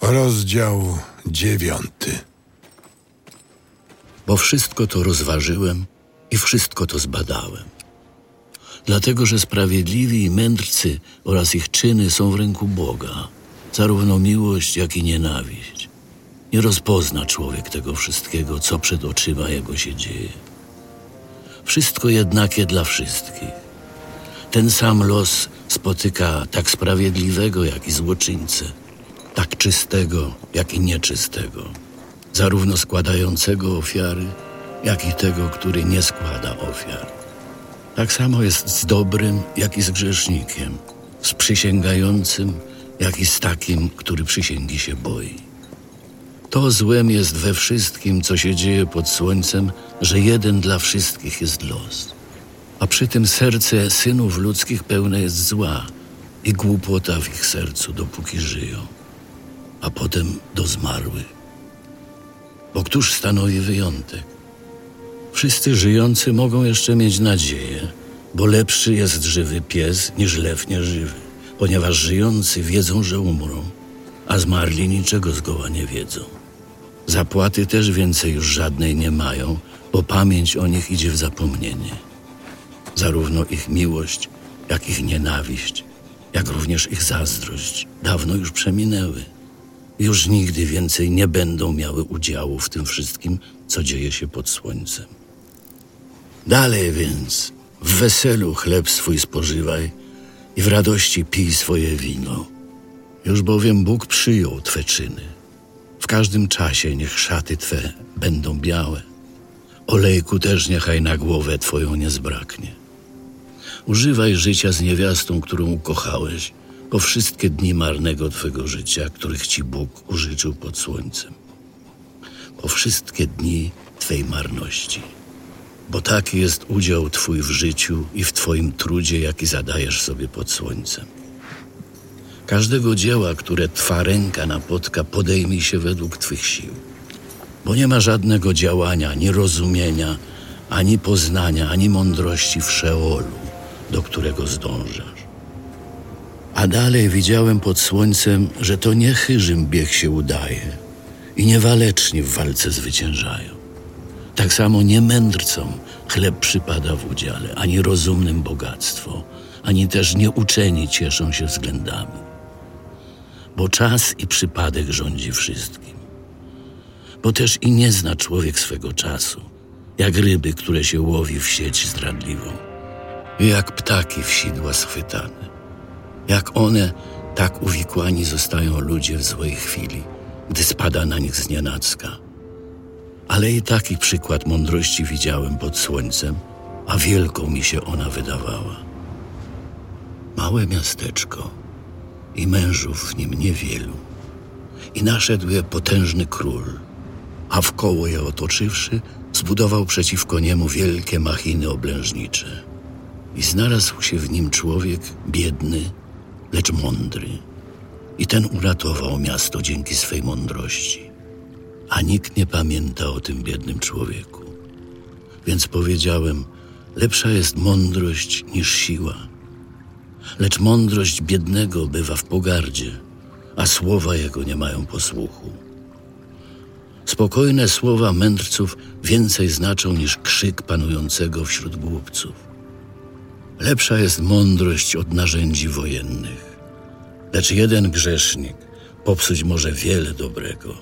Rozdział dziewiąty. bo wszystko to rozważyłem i wszystko to zbadałem. Dlatego, że sprawiedliwi i mędrcy oraz ich czyny są w ręku Boga, zarówno miłość, jak i nienawiść. Nie rozpozna człowiek tego wszystkiego, co przed oczyma jego się dzieje. Wszystko jednakie dla wszystkich. Ten sam los spotyka tak sprawiedliwego, jak i złoczyńcę, tak czystego, jak i nieczystego zarówno składającego ofiary, jak i tego, który nie składa ofiar. Tak samo jest z dobrym, jak i z grzesznikiem, z przysięgającym, jak i z takim, który przysięgi się boi. To złem jest we wszystkim, co się dzieje pod słońcem, że jeden dla wszystkich jest los. A przy tym serce synów ludzkich pełne jest zła i głupota w ich sercu, dopóki żyją, a potem do zmarłych. Bo któż stanowi wyjątek? Wszyscy żyjący mogą jeszcze mieć nadzieję, bo lepszy jest żywy pies niż lew nieżywy, ponieważ żyjący wiedzą, że umrą, a zmarli niczego zgoła nie wiedzą. Zapłaty też więcej już żadnej nie mają, bo pamięć o nich idzie w zapomnienie. Zarówno ich miłość, jak ich nienawiść, jak również ich zazdrość dawno już przeminęły już nigdy więcej nie będą miały udziału w tym wszystkim, co dzieje się pod słońcem. Dalej więc, w weselu chleb swój spożywaj i w radości pij swoje wino. Już bowiem Bóg przyjął Twe czyny. W każdym czasie niech szaty Twe będą białe. Olejku też niechaj na głowę Twoją nie zbraknie. Używaj życia z niewiastą, którą ukochałeś, po wszystkie dni marnego Twego życia, których Ci Bóg użyczył pod słońcem. Po wszystkie dni Twej marności. Bo taki jest udział Twój w życiu i w Twoim trudzie, jaki zadajesz sobie pod słońcem. Każdego dzieła, które Twa ręka napotka, podejmij się według Twych sił. Bo nie ma żadnego działania, ani rozumienia, ani poznania, ani mądrości w Szeolu, do którego zdążasz. A dalej widziałem pod słońcem, że to nie chyżym bieg się udaje i nie waleczni w walce zwyciężają. Tak samo nie mędrcom chleb przypada w udziale, ani rozumnym bogactwo, ani też nieuczeni cieszą się względami. Bo czas i przypadek rządzi wszystkim. Bo też i nie zna człowiek swego czasu, jak ryby, które się łowi w sieć zdradliwą, jak ptaki w sidła schwytane. Jak one, tak uwikłani zostają ludzie w złej chwili, gdy spada na nich znienacka. Ale i taki przykład mądrości widziałem pod słońcem, a wielką mi się ona wydawała. Małe miasteczko i mężów w nim niewielu. I naszedł je potężny król, a wkoło je otoczywszy, zbudował przeciwko niemu wielkie machiny oblężnicze. I znalazł się w nim człowiek biedny, lecz mądry. I ten uratował miasto dzięki swej mądrości. A nikt nie pamięta o tym biednym człowieku. Więc powiedziałem, lepsza jest mądrość niż siła. Lecz mądrość biednego bywa w pogardzie, a słowa jego nie mają posłuchu. Spokojne słowa mędrców więcej znaczą niż krzyk panującego wśród głupców. Lepsza jest mądrość od narzędzi wojennych, lecz jeden grzesznik popsuć może wiele dobrego.